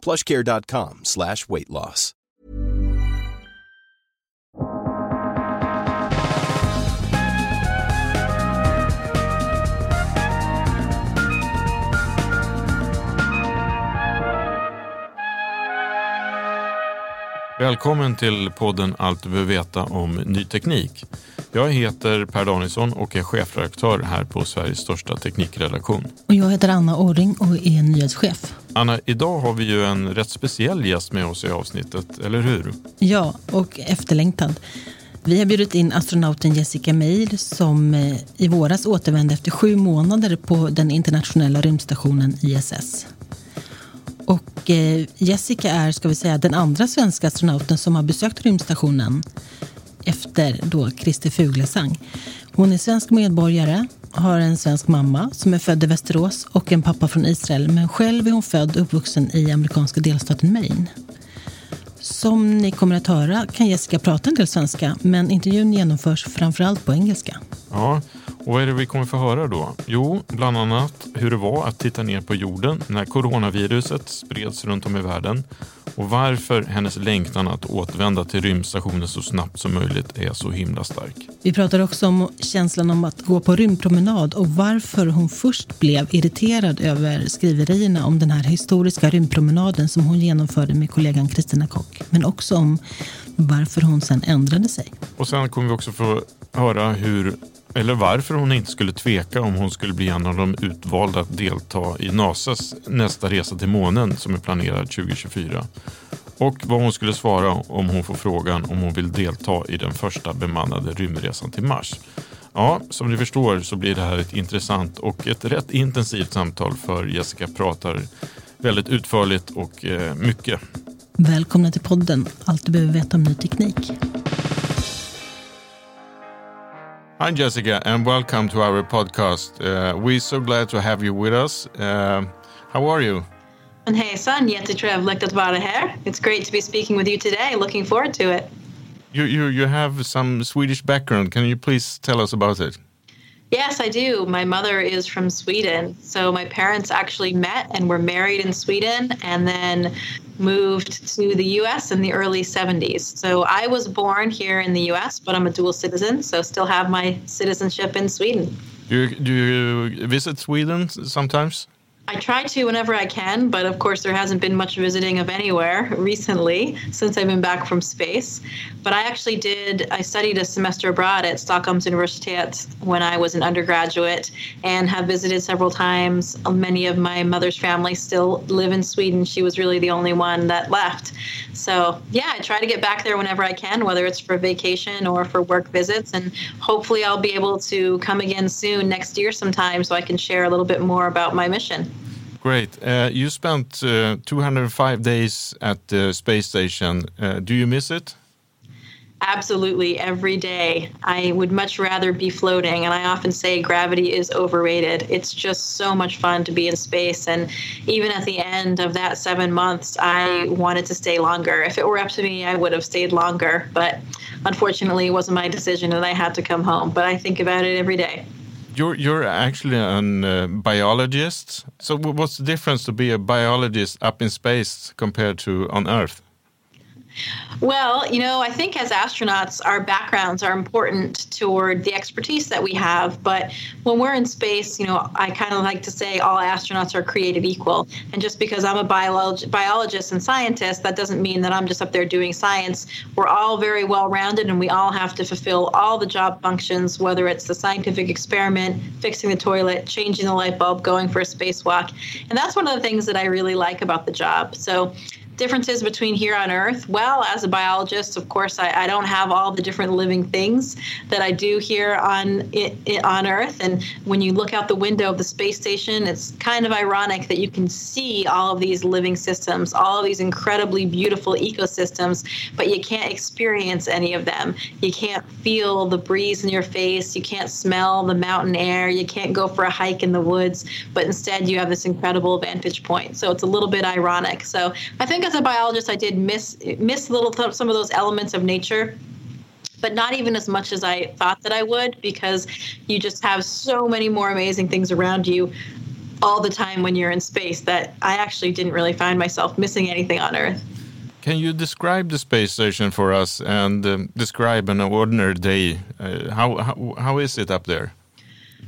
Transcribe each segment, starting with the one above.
plushcare.com slash weight loss. Välkommen till podden Allt du behöver veta om ny teknik. Jag heter Per Danielsson och är chefredaktör här på Sveriges största teknikredaktion. Och jag heter Anna Åring och är nyhetschef. Anna, idag har vi ju en rätt speciell gäst med oss i avsnittet, eller hur? Ja, och efterlängtad. Vi har bjudit in astronauten Jessica Meir som eh, i våras återvände efter sju månader på den internationella rymdstationen ISS. Och eh, Jessica är, ska vi säga, den andra svenska astronauten som har besökt rymdstationen efter då Christer Fuglesang. Hon är svensk medborgare, har en svensk mamma som är född i Västerås och en pappa från Israel. Men själv är hon född och uppvuxen i amerikanska delstaten Maine. Som ni kommer att höra kan Jessica prata en del svenska, men intervjun genomförs framförallt på engelska. Ja, och vad är det vi kommer få höra då? Jo, bland annat hur det var att titta ner på jorden när coronaviruset spreds runt om i världen och varför hennes längtan att återvända till rymdstationen så snabbt som möjligt är så himla stark. Vi pratar också om känslan om att gå på rymdpromenad och varför hon först blev irriterad över skriverierna om den här historiska rymdpromenaden som hon genomförde med kollegan Kristina Kock. Men också om varför hon sen ändrade sig. Och sen kommer vi också få höra hur eller varför hon inte skulle tveka om hon skulle bli en av de utvalda att delta i NASAs nästa resa till månen som är planerad 2024. Och vad hon skulle svara om hon får frågan om hon vill delta i den första bemannade rymdresan till Mars. Ja, som ni förstår så blir det här ett intressant och ett rätt intensivt samtal för Jessica pratar väldigt utförligt och eh, mycket. Välkomna till podden Allt du behöver veta om ny teknik. Hi, Jessica, and welcome to our podcast. Uh, we're so glad to have you with us. Uh, how are you? And hejsan, jättetrevligt att vara här. It's great to be speaking with you today. Looking forward to it. You, you, you have some Swedish background. Can you please tell us about it? Yes, I do. My mother is from Sweden. So my parents actually met and were married in Sweden and then moved to the US in the early 70s. So I was born here in the US, but I'm a dual citizen, so still have my citizenship in Sweden. Do you, do you visit Sweden sometimes? I try to whenever I can, but of course, there hasn't been much visiting of anywhere recently since I've been back from space. But I actually did, I studied a semester abroad at Stockholm's Universitet when I was an undergraduate and have visited several times. Many of my mother's family still live in Sweden. She was really the only one that left. So, yeah, I try to get back there whenever I can, whether it's for vacation or for work visits. And hopefully, I'll be able to come again soon next year sometime so I can share a little bit more about my mission. Great. Uh, you spent uh, 205 days at the space station. Uh, do you miss it? Absolutely, every day. I would much rather be floating, and I often say gravity is overrated. It's just so much fun to be in space, and even at the end of that seven months, I wanted to stay longer. If it were up to me, I would have stayed longer, but unfortunately, it wasn't my decision, and I had to come home. But I think about it every day. You're you're actually a uh, biologist. So what's the difference to be a biologist up in space compared to on Earth? Well, you know, I think as astronauts, our backgrounds are important toward the expertise that we have. But when we're in space, you know, I kind of like to say all astronauts are created equal. And just because I'm a biolog- biologist and scientist, that doesn't mean that I'm just up there doing science. We're all very well rounded and we all have to fulfill all the job functions, whether it's the scientific experiment, fixing the toilet, changing the light bulb, going for a spacewalk. And that's one of the things that I really like about the job. So differences between here on Earth? Well, as a biologist, of course, I, I don't have all the different living things that I do here on it, it, on Earth. And when you look out the window of the space station, it's kind of ironic that you can see all of these living systems, all of these incredibly beautiful ecosystems, but you can't experience any of them. You can't feel the breeze in your face. You can't smell the mountain air. You can't go for a hike in the woods, but instead you have this incredible vantage point. So it's a little bit ironic. So I think as a biologist, I did miss miss little th- some of those elements of nature but not even as much as I thought that I would because you just have so many more amazing things around you all the time when you're in space that I actually didn't really find myself missing anything on Earth. Can you describe the space station for us and um, describe an ordinary day? Uh, how, how, how is it up there?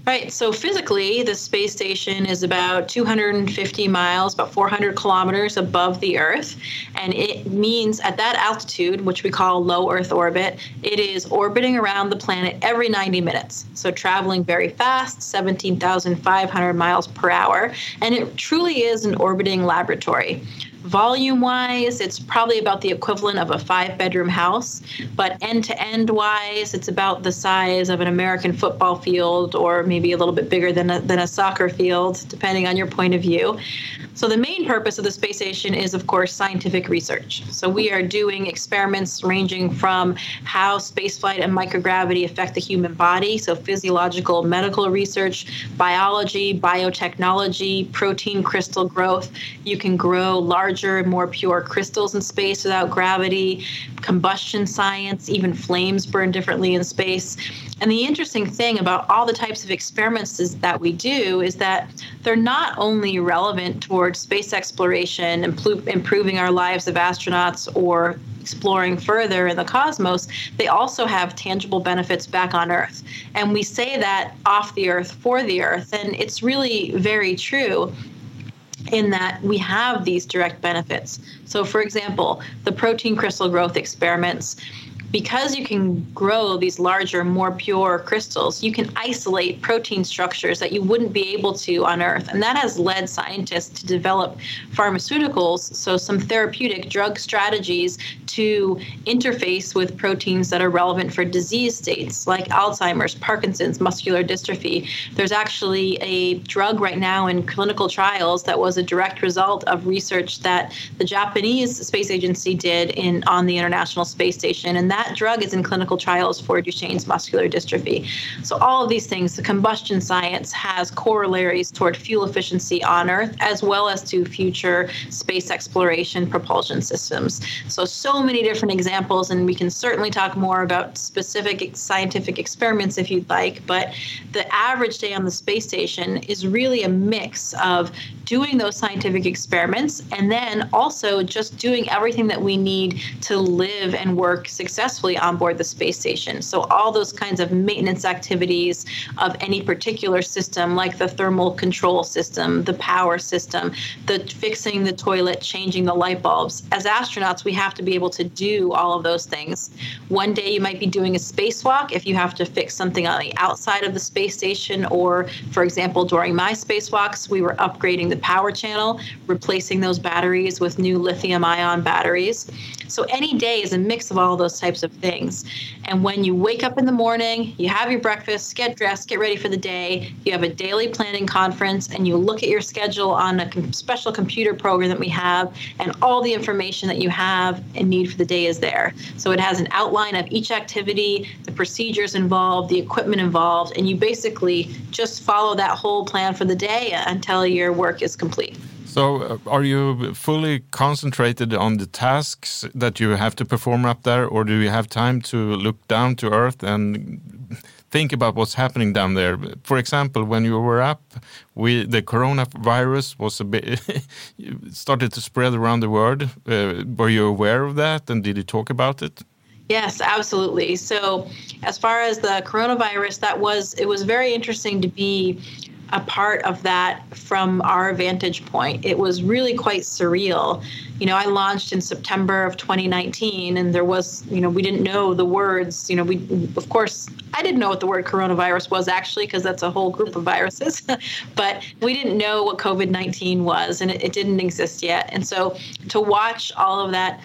Right. So physically, the space station is about 250 miles, about 400 kilometers above the Earth. And it means at that altitude, which we call low Earth orbit, it is orbiting around the planet every 90 minutes. So traveling very fast, 17,500 miles per hour. And it truly is an orbiting laboratory. Volume wise, it's probably about the equivalent of a five bedroom house, but end to end wise, it's about the size of an American football field or maybe a little bit bigger than a, than a soccer field, depending on your point of view. So, the main purpose of the space station is, of course, scientific research. So, we are doing experiments ranging from how spaceflight and microgravity affect the human body, so physiological, medical research, biology, biotechnology, protein crystal growth. You can grow larger, more pure crystals in space without gravity, combustion science, even flames burn differently in space. And the interesting thing about all the types of experiments is, that we do is that they're not only relevant towards space exploration, impl- improving our lives of astronauts, or exploring further in the cosmos, they also have tangible benefits back on Earth. And we say that off the Earth for the Earth, and it's really very true in that we have these direct benefits. So, for example, the protein crystal growth experiments because you can grow these larger, more pure crystals, you can isolate protein structures that you wouldn't be able to on Earth. And that has led scientists to develop pharmaceuticals, so some therapeutic drug strategies to interface with proteins that are relevant for disease states like Alzheimer's, Parkinson's, muscular dystrophy. There's actually a drug right now in clinical trials that was a direct result of research that the Japanese space agency did in on the International Space Station and that that drug is in clinical trials for Duchenne's muscular dystrophy. So, all of these things, the combustion science has corollaries toward fuel efficiency on Earth as well as to future space exploration propulsion systems. So, so many different examples, and we can certainly talk more about specific scientific experiments if you'd like. But the average day on the space station is really a mix of doing those scientific experiments and then also just doing everything that we need to live and work successfully successfully on board the space station. So, all those kinds of maintenance activities of any particular system, like the thermal control system, the power system, the fixing the toilet, changing the light bulbs. As astronauts, we have to be able to do all of those things. One day you might be doing a spacewalk if you have to fix something on the outside of the space station, or, for example, during my spacewalks, we were upgrading the power channel, replacing those batteries with new lithium ion batteries. So, any day is a mix of all those types of things. And when you wake up in the morning, you have your breakfast, get dressed, get ready for the day, you have a daily planning conference, and you look at your schedule on a special computer program that we have, and all the information that you have and need for the day is there. So it has an outline of each activity, the procedures involved, the equipment involved, and you basically just follow that whole plan for the day until your work is complete. So, uh, are you fully concentrated on the tasks that you have to perform up there, or do you have time to look down to Earth and think about what's happening down there? For example, when you were up, we the coronavirus was a bit started to spread around the world. Uh, were you aware of that, and did you talk about it? Yes, absolutely. So, as far as the coronavirus, that was it was very interesting to be a part of that from our vantage point. It was really quite surreal. You know, I launched in September of 2019, and there was, you know, we didn't know the words. You know, we, of course, I didn't know what the word coronavirus was actually, because that's a whole group of viruses. but we didn't know what COVID 19 was, and it, it didn't exist yet. And so to watch all of that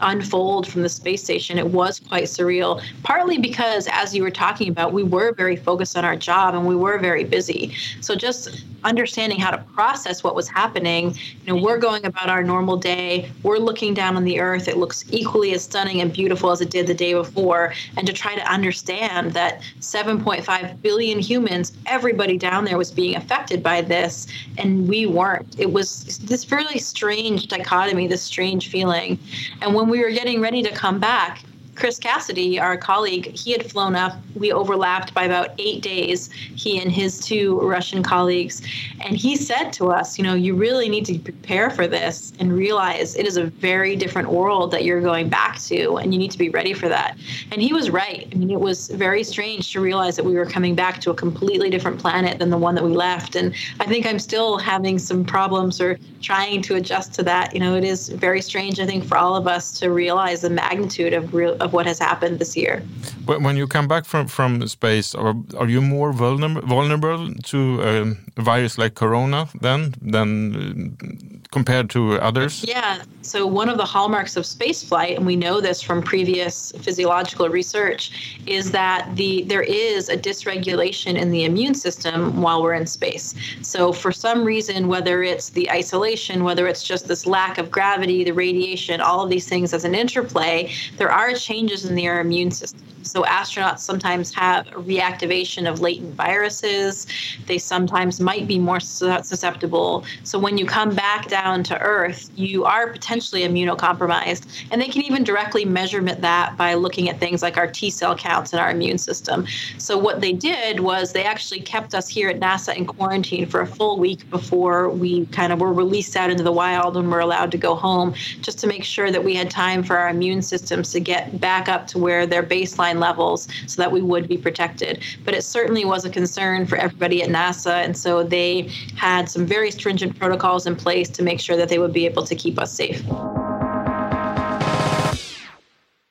unfold from the space station, it was quite surreal. Partly because, as you were talking about, we were very focused on our job and we were very busy. So just understanding how to process what was happening. You know, we're going about our normal day. We're looking down on the earth. It looks equally as stunning and beautiful as it did the day before. And to try to understand that 7.5 billion humans, everybody down there was being affected by this, and we weren't. It was this really strange dichotomy, this strange feeling. And when we were getting ready to come back, Chris Cassidy, our colleague, he had flown up. We overlapped by about eight days, he and his two Russian colleagues. And he said to us, you know, you really need to prepare for this and realize it is a very different world that you're going back to, and you need to be ready for that. And he was right. I mean, it was very strange to realize that we were coming back to a completely different planet than the one that we left. And I think I'm still having some problems or trying to adjust to that. You know, it is very strange, I think, for all of us to realize the magnitude of real of what has happened this year. When you come back from from space, are, are you more vulnerable vulnerable to um, a virus like corona then than compared to others? Yeah. So one of the hallmarks of spaceflight, and we know this from previous physiological research, is that the there is a dysregulation in the immune system while we're in space. So for some reason, whether it's the isolation, whether it's just this lack of gravity, the radiation, all of these things as an interplay, there are changes in their immune system. So astronauts sometimes have reactivation of latent viruses. They sometimes might be more susceptible. So when you come back down to Earth, you are potentially immunocompromised. And they can even directly measure that by looking at things like our T cell counts in our immune system. So what they did was they actually kept us here at NASA in quarantine for a full week before we kind of were released out into the wild and were allowed to go home, just to make sure that we had time for our immune systems to get back up to where their baseline levels so that we would be protected. But it certainly was a concern for everybody at NASA. And so they had some very stringent protocols in place to make sure that they would be able to keep us safe.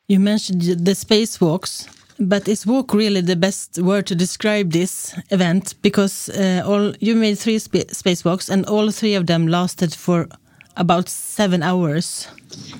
You mentioned the spacewalks, but is walk really the best word to describe this event? Because uh, all you made three sp spacewalks, and all three of them lasted for about seven hours.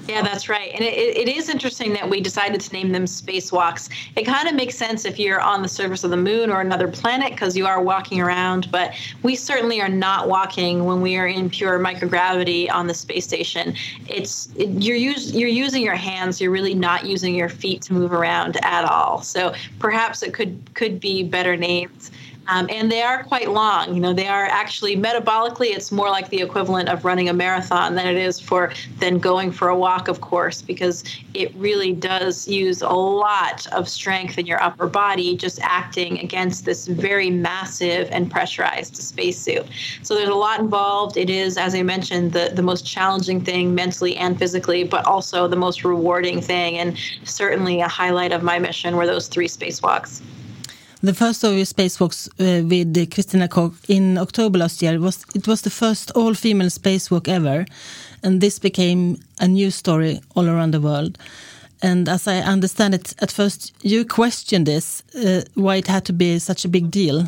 Yeah, that's right. And it, it is interesting that we decided to name them spacewalks. It kind of makes sense if you're on the surface of the moon or another planet because you are walking around, but we certainly are not walking when we are in pure microgravity on the space station. It's it, you're you're using your hands, you're really not using your feet to move around at all. So perhaps it could could be better named. Um, and they are quite long. You know, they are actually metabolically, it's more like the equivalent of running a marathon than it is for than going for a walk, of course, because it really does use a lot of strength in your upper body just acting against this very massive and pressurized spacesuit. So there's a lot involved. It is, as I mentioned, the, the most challenging thing mentally and physically, but also the most rewarding thing, and certainly a highlight of my mission were those three spacewalks. The first of your spacewalks uh, with Christina Koch in October last year was it was the first all-female spacewalk ever, and this became a news story all around the world. And as I understand it, at first you questioned this, uh, why it had to be such a big deal.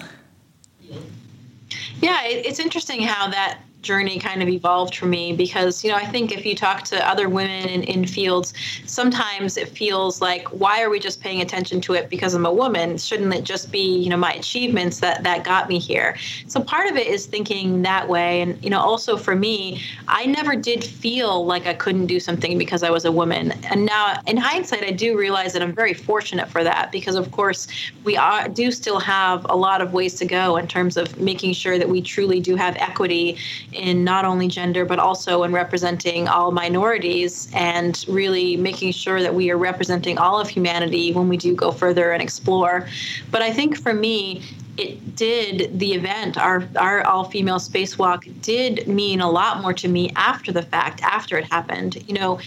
Yeah, it's interesting how that journey kind of evolved for me because you know i think if you talk to other women in, in fields sometimes it feels like why are we just paying attention to it because i'm a woman? Shouldn't it just be you know my achievements that that got me here? So part of it is thinking that way. And you know also for me i never did feel like i couldn't do something because i was a woman. And now in hindsight i do realize that i'm very fortunate for that because of course we are, do still have a lot of ways to go in terms of making sure that we truly do have equity in not only gender but also in representing all minorities and really making sure that we are representing all of humanity when we do go further and explore. But I think for me, it did the event our our all female spacewalk did mean a lot more to me after the fact after it happened you know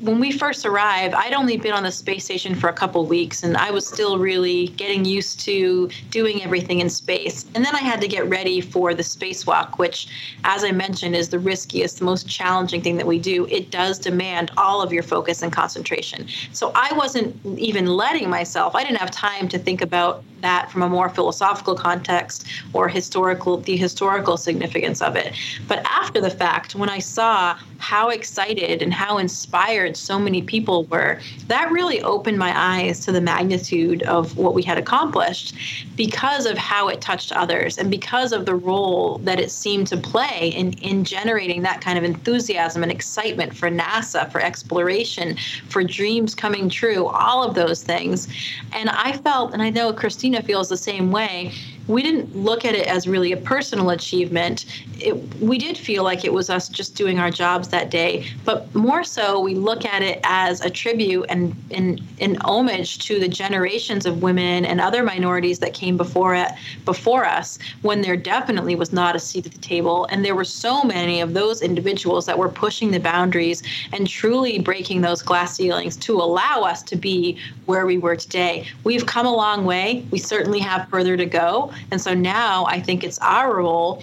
when we first arrived, I'd only been on the space station for a couple weeks and I was still really getting used to doing everything in space. And then I had to get ready for the spacewalk, which, as I mentioned, is the riskiest, the most challenging thing that we do. It does demand all of your focus and concentration. So I wasn't even letting myself, I didn't have time to think about that from a more philosophical context or historical the historical significance of it. But after the fact when i saw how excited and how inspired so many people were that really opened my eyes to the magnitude of what we had accomplished because of how it touched others and because of the role that it seemed to play in, in generating that kind of enthusiasm and excitement for nasa for exploration for dreams coming true all of those things. And i felt and i know christine Christina feels the same way we didn't look at it as really a personal achievement. It, we did feel like it was us just doing our jobs that day, but more so, we look at it as a tribute and an homage to the generations of women and other minorities that came before it before us when there definitely was not a seat at the table, and there were so many of those individuals that were pushing the boundaries and truly breaking those glass ceilings to allow us to be where we were today. We've come a long way. We certainly have further to go, and so now I think it's our role.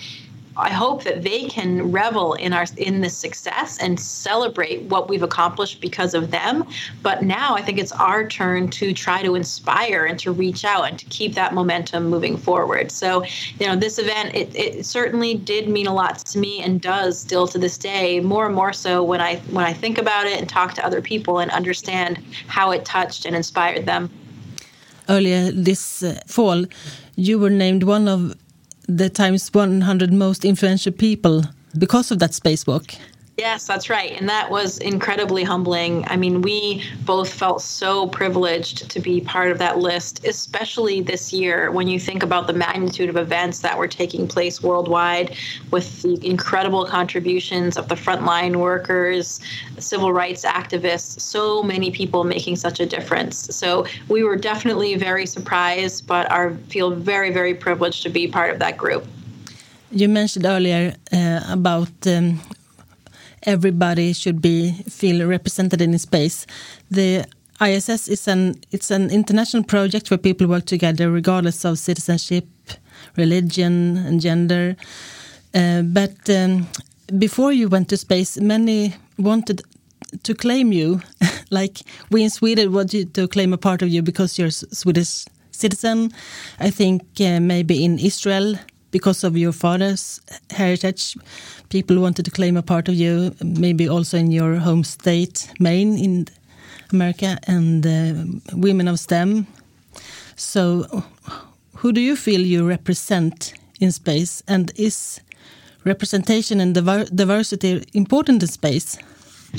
I hope that they can revel in our in this success and celebrate what we've accomplished because of them. But now I think it's our turn to try to inspire and to reach out and to keep that momentum moving forward. So, you know, this event it, it certainly did mean a lot to me and does still to this day, more and more so when I when I think about it and talk to other people and understand how it touched and inspired them. Earlier this uh, fall, you were named one of the Times 100 most influential people because of that spacewalk. Yes, that's right. And that was incredibly humbling. I mean, we both felt so privileged to be part of that list, especially this year when you think about the magnitude of events that were taking place worldwide with the incredible contributions of the frontline workers, civil rights activists, so many people making such a difference. So we were definitely very surprised, but are feel very, very privileged to be part of that group. You mentioned earlier uh, about um, everybody should be feel represented in space. The ISS is an it's an international project where people work together regardless of citizenship, religion, and gender. Uh, but um, before you went to space, many wanted to claim you, like we in Sweden wanted to claim a part of you because you're a Swedish citizen. I think uh, maybe in Israel because of your father's heritage people wanted to claim a part of you, maybe also in your home state, Maine, in America, and uh, women of STEM. So, who do you feel you represent in space, and is representation and diversity important in space?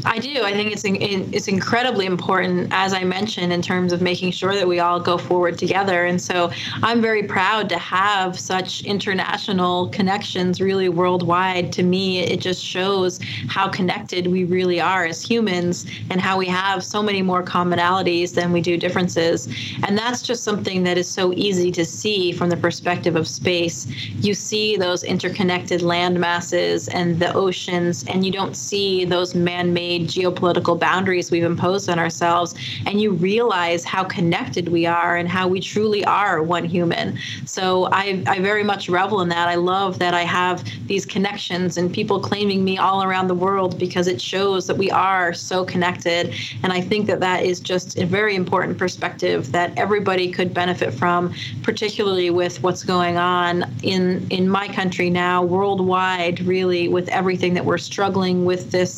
I do. I think it's it's incredibly important, as I mentioned, in terms of making sure that we all go forward together. And so I'm very proud to have such international connections, really worldwide. To me, it just shows how connected we really are as humans, and how we have so many more commonalities than we do differences. And that's just something that is so easy to see from the perspective of space. You see those interconnected land masses and the oceans, and you don't see those man-made made geopolitical boundaries we've imposed on ourselves and you realize how connected we are and how we truly are one human. So I, I very much revel in that. I love that i have these connections and people claiming me all around the world because it shows that we are so connected. And i think that that is just a very important perspective that everybody could benefit from particularly with what's going on in in my country now worldwide really with everything that we're struggling with this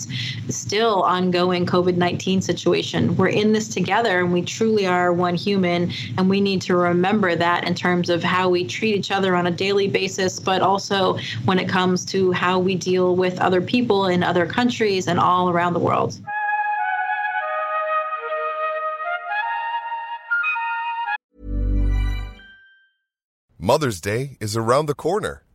still ongoing COVID 19 situation. We're in this together and we truly are one human. And we need to remember that in terms of how we treat each other on a daily basis, but also when it comes to how we deal with other people in other countries and all around the world. Mother's Day is around the corner.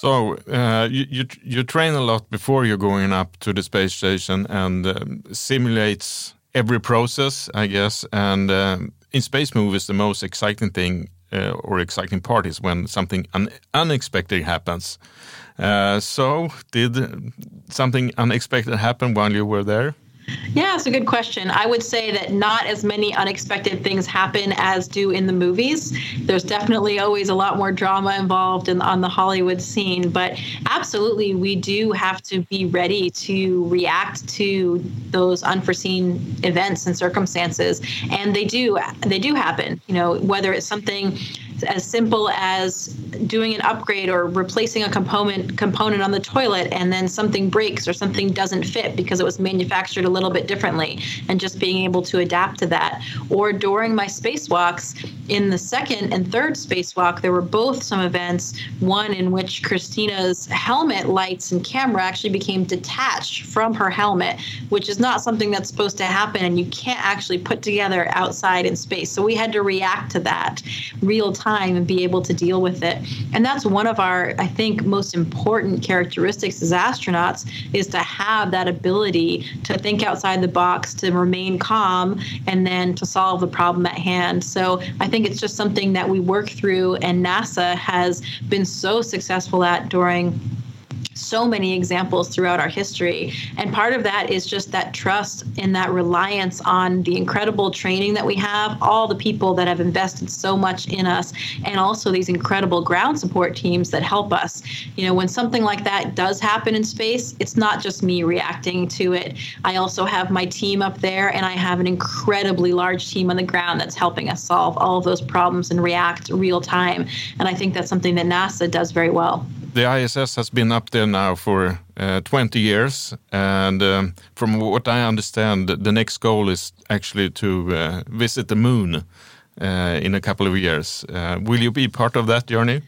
So uh, you, you you train a lot before you're going up to the space station and um, simulates every process, I guess. And um, in space movies, the most exciting thing uh, or exciting part is when something un unexpected happens. Uh, so, did something unexpected happen while you were there? Yeah, it's a good question. I would say that not as many unexpected things happen as do in the movies. There's definitely always a lot more drama involved in, on the Hollywood scene, but absolutely, we do have to be ready to react to those unforeseen events and circumstances, and they do they do happen. You know, whether it's something as simple as doing an upgrade or replacing a component component on the toilet and then something breaks or something doesn't fit because it was manufactured a little bit differently and just being able to adapt to that. Or during my spacewalks in the second and third spacewalk there were both some events one in which Christina's helmet lights and camera actually became detached from her helmet which is not something that's supposed to happen and you can't actually put together outside in space so we had to react to that real time and be able to deal with it. And that's one of our, I think, most important characteristics as astronauts is to have that ability to think outside the box, to remain calm, and then to solve the problem at hand. So I think it's just something that we work through, and NASA has been so successful at during so many examples throughout our history. And part of that is just that trust and that reliance on the incredible training that we have, all the people that have invested so much in us, and also these incredible ground support teams that help us. You know, when something like that does happen in space, it's not just me reacting to it. I also have my team up there, and I have an incredibly large team on the ground that's helping us solve all of those problems and react real time. And I think that's something that NASA does very well the ISS has been up there now for uh, 20 years, and um, from what I understand, the next goal is actually to uh, visit the moon uh, in a couple of years. Uh, will you be part of that journey?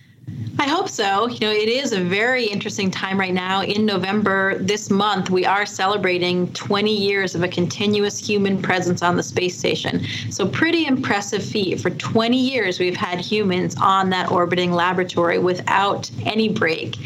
I hope so. You know, it is a very interesting time right now. In November this month, we are celebrating 20 years of a continuous human presence on the space station. So, pretty impressive feat. For 20 years, we've had humans on that orbiting laboratory without any break.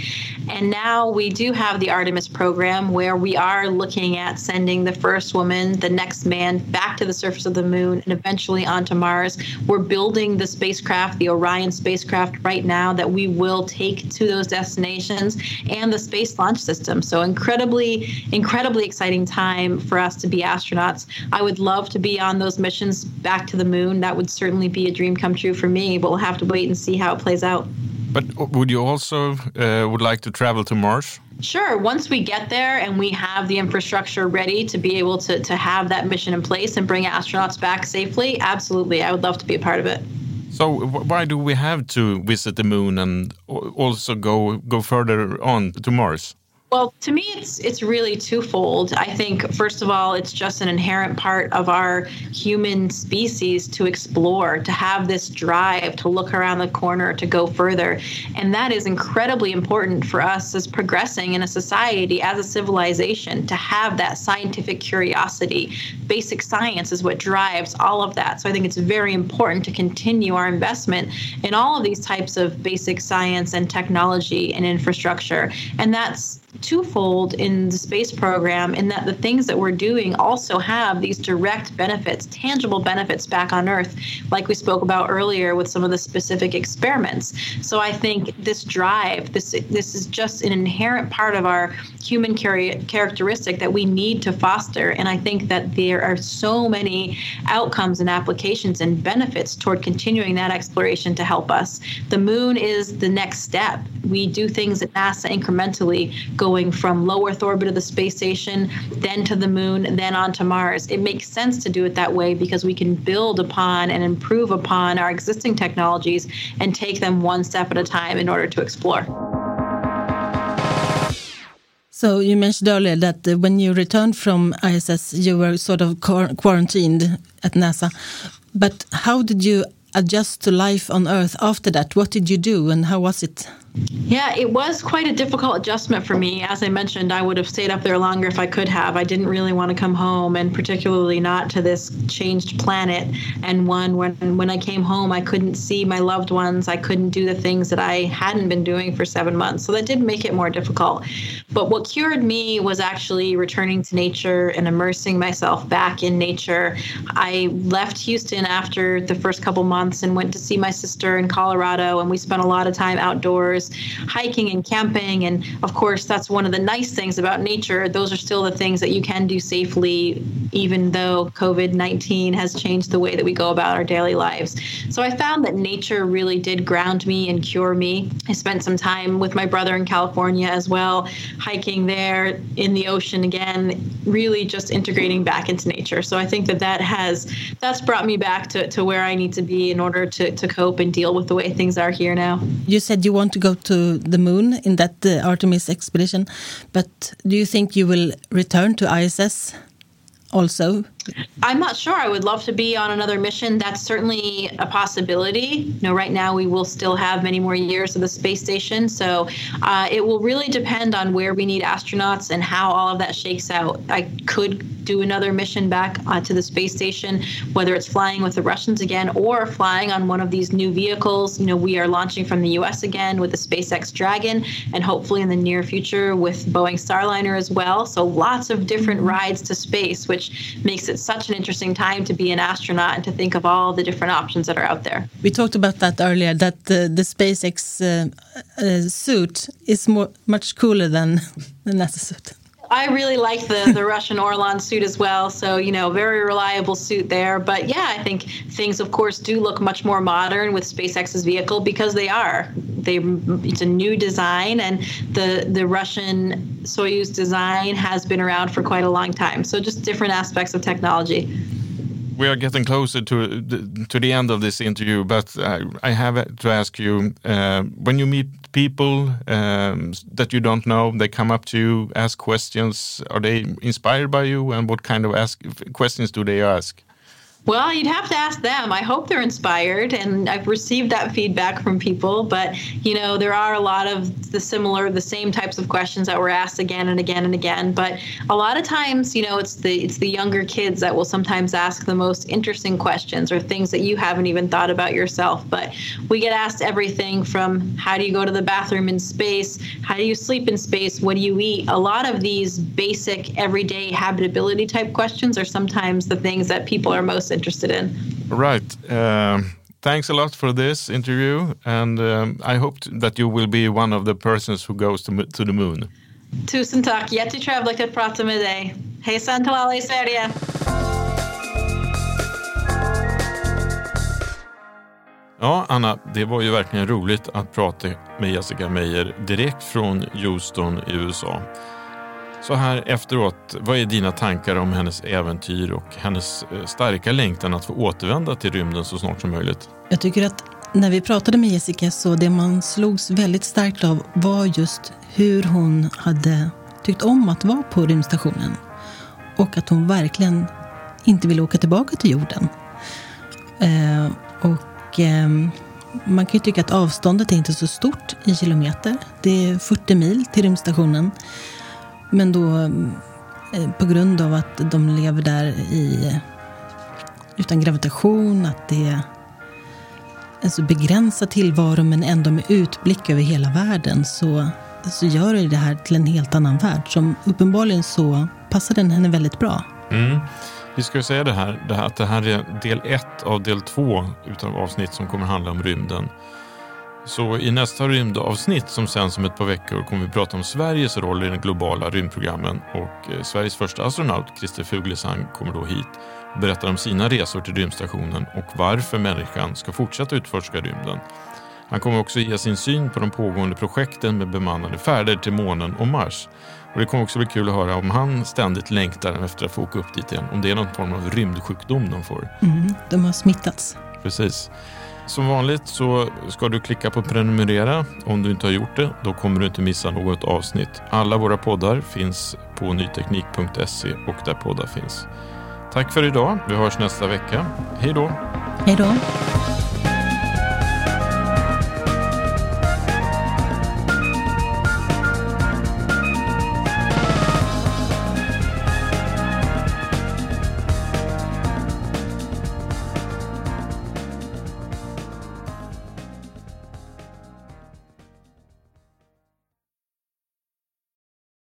And now we do have the Artemis program where we are looking at sending the first woman, the next man, back to the surface of the moon and eventually onto Mars. We're building the spacecraft, the Orion spacecraft, right now that we will take to those destinations and the Space Launch System. So, incredibly, incredibly exciting time for us to be astronauts. I would love to be on those missions back to the moon. That would certainly be a dream come true for me, but we'll have to wait and see how it plays out. But would you also uh, would like to travel to Mars? Sure. Once we get there and we have the infrastructure ready to be able to, to have that mission in place and bring astronauts back safely, absolutely. I would love to be a part of it. So why do we have to visit the moon and also go go further on to Mars? Well, to me, it's it's really twofold. I think first of all, it's just an inherent part of our human species to explore, to have this drive to look around the corner, to go further, and that is incredibly important for us as progressing in a society, as a civilization, to have that scientific curiosity. Basic science is what drives all of that. So I think it's very important to continue our investment in all of these types of basic science and technology and infrastructure, and that's twofold in the space program in that the things that we're doing also have these direct benefits, tangible benefits back on Earth, like we spoke about earlier with some of the specific experiments. So I think this drive, this this is just an inherent part of our human characteristic that we need to foster. And I think that there are so many outcomes and applications and benefits toward continuing that exploration to help us. The moon is the next step. We do things at NASA incrementally, go going from low Earth orbit of the space station, then to the moon, then on to Mars. It makes sense to do it that way because we can build upon and improve upon our existing technologies and take them one step at a time in order to explore. So you mentioned earlier that uh, when you returned from ISS, you were sort of quarantined at NASA. But how did you adjust to life on Earth after that? What did you do and how was it? Yeah, it was quite a difficult adjustment for me. As I mentioned, I would have stayed up there longer if I could have. I didn't really want to come home, and particularly not to this changed planet. And one when when I came home, I couldn't see my loved ones. I couldn't do the things that I hadn't been doing for seven months. So that did make it more difficult. But what cured me was actually returning to nature and immersing myself back in nature. I left Houston after the first couple months and went to see my sister in Colorado, and we spent a lot of time outdoors hiking and camping. And of course, that's one of the nice things about nature. Those are still the things that you can do safely, even though COVID 19 has changed the way that we go about our daily lives. So I found that nature really did ground me and cure me. I spent some time with my brother in California as well, hiking there in the ocean again, really just integrating back into nature. So I think that that has, that's brought me back to, to where I need to be in order to, to cope and deal with the way things are here now. You said you want to go to the moon in that uh, Artemis expedition. But do you think you will return to ISS also? I'm not sure. I would love to be on another mission. That's certainly a possibility. You know, right now we will still have many more years of the space station, so uh, it will really depend on where we need astronauts and how all of that shakes out. I could do another mission back uh, to the space station, whether it's flying with the Russians again or flying on one of these new vehicles. You know, we are launching from the U.S. again with the SpaceX Dragon, and hopefully in the near future with Boeing Starliner as well. So lots of different rides to space, which makes it it's such an interesting time to be an astronaut and to think of all the different options that are out there. We talked about that earlier. That the, the SpaceX uh, uh, suit is more much cooler than the NASA suit. I really like the the Russian Orlan suit as well. So you know, very reliable suit there. But yeah, I think things, of course, do look much more modern with SpaceX's vehicle because they are. They it's a new design, and the the Russian Soyuz design has been around for quite a long time. So just different aspects of technology we are getting closer to to the end of this interview, but uh, I have to ask you: uh, when you meet people um, that you don't know, they come up to you, ask questions. Are they inspired by you, and what kind of ask questions do they ask? Well, you'd have to ask them. I hope they're inspired, and I've received that feedback from people. But you know, there are a lot of the similar, the same types of questions that were asked again and again and again. But a lot of times, you know, it's the it's the younger kids that will sometimes ask the most interesting questions or things that you haven't even thought about yourself. But we get asked everything from how do you go to the bathroom in space, how do you sleep in space, what do you eat. A lot of these basic everyday habitability type questions are sometimes the things that people are most interested in. Right. Um, thanks a lot for this interview, and um, I hope that you will be one of the persons who goes to, to the moon. Tusen tack. Jättetrevligt att prata med dig. Hejsan till alla i Sverige. Ja, Anna, det var ju verkligen roligt att prata med Jessica Meir direkt från Houston i USA. Så här efteråt, vad är dina tankar om hennes äventyr och hennes eh, starka längtan att få återvända till rymden så snart som möjligt? Jag tycker att när vi pratade med Jessica så det man slogs väldigt starkt av var just hur hon hade tyckt om att vara på rymdstationen. Och att hon verkligen inte ville åka tillbaka till jorden. Eh, och eh, man kan ju tycka att avståndet är inte så stort i kilometer. Det är 40 mil till rymdstationen. Men då eh, på grund av att de lever där i, utan gravitation, att det är en så begränsad tillvaro men ändå med utblick över hela världen så, så gör det det här till en helt annan värld som uppenbarligen så passar den henne väldigt bra. Mm. Vi ska säga det här, det här, att det här är del ett av del två utav avsnitt som kommer handla om rymden. Så i nästa rymdavsnitt som sänds om ett par veckor kommer vi prata om Sveriges roll i den globala rymdprogrammen och eh, Sveriges första astronaut Christer Fuglesang kommer då hit och berättar om sina resor till rymdstationen och varför människan ska fortsätta utforska rymden. Han kommer också ge sin syn på de pågående projekten med bemannade färder till månen och Mars. Och det kommer också bli kul att höra om han ständigt längtar efter att få åka upp dit igen. Om det är någon form av rymdsjukdom de får. Mm, de har smittats. Precis. Som vanligt så ska du klicka på prenumerera. Om du inte har gjort det, då kommer du inte missa något avsnitt. Alla våra poddar finns på nyteknik.se och där poddar finns. Tack för idag. Vi hörs nästa vecka. Hej då! Hej då!